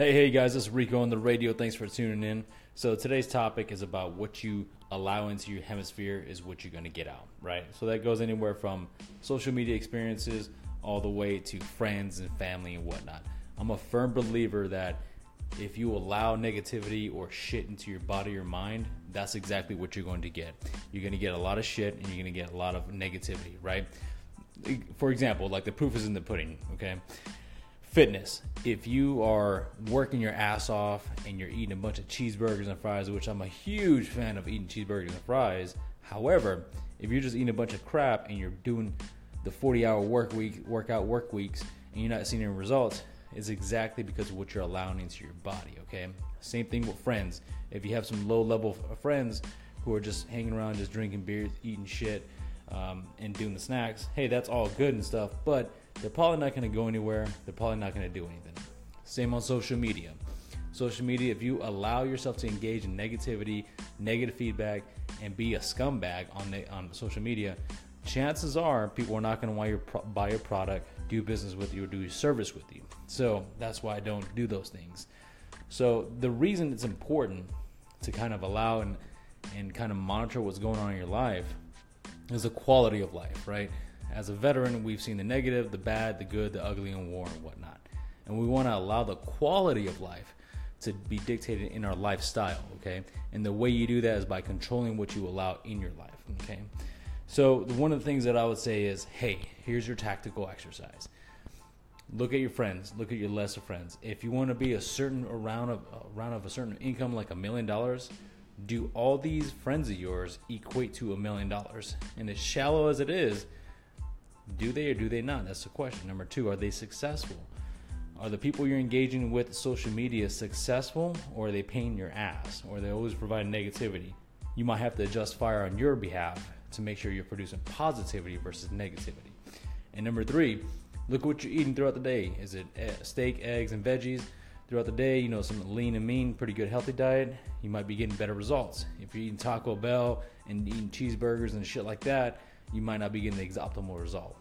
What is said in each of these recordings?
Hey, hey guys, this is Rico on the radio. Thanks for tuning in. So today's topic is about what you allow into your hemisphere is what you're going to get out, right? So that goes anywhere from social media experiences all the way to friends and family and whatnot. I'm a firm believer that if you allow negativity or shit into your body or mind, that's exactly what you're going to get. You're going to get a lot of shit and you're going to get a lot of negativity, right? For example, like the proof is in the pudding, okay? Fitness. If you are working your ass off and you're eating a bunch of cheeseburgers and fries, which I'm a huge fan of eating cheeseburgers and fries. However, if you're just eating a bunch of crap and you're doing the 40 hour work week, workout work weeks, and you're not seeing any results, it's exactly because of what you're allowing into your body. Okay. Same thing with friends. If you have some low level friends who are just hanging around, just drinking beer, eating shit, um, and doing the snacks, hey, that's all good and stuff. But they're probably not going to go anywhere. They're probably not going to do anything. Same on social media. Social media, if you allow yourself to engage in negativity, negative feedback, and be a scumbag on the, on social media, chances are people are not going to want to buy your product, do business with you, or do service with you. So that's why I don't do those things. So the reason it's important to kind of allow and and kind of monitor what's going on in your life is the quality of life, right? As a veteran, we've seen the negative, the bad, the good, the ugly, and war and whatnot. And we want to allow the quality of life to be dictated in our lifestyle, okay? And the way you do that is by controlling what you allow in your life, okay? So one of the things that I would say is, hey, here's your tactical exercise. Look at your friends. Look at your lesser friends. If you want to be a certain around of uh, around of a certain income, like a million dollars, do all these friends of yours equate to a million dollars? And as shallow as it is, do they or do they not? That's the question. Number two, are they successful? Are the people you're engaging with social media successful, or are they paying your ass, or they always provide negativity? You might have to adjust fire on your behalf to make sure you're producing positivity versus negativity. And number three, look what you're eating throughout the day. Is it eh, steak, eggs, and veggies? Throughout the day, you know, some lean and mean, pretty good healthy diet, you might be getting better results. If you're eating Taco Bell and eating cheeseburgers and shit like that, you might not be getting the optimal result.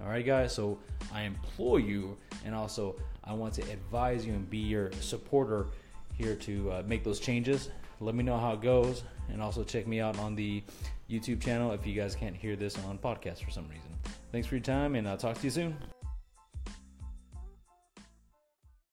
All right, guys. So I implore you, and also I want to advise you and be your supporter here to uh, make those changes. Let me know how it goes, and also check me out on the YouTube channel if you guys can't hear this on podcast for some reason. Thanks for your time, and I'll talk to you soon.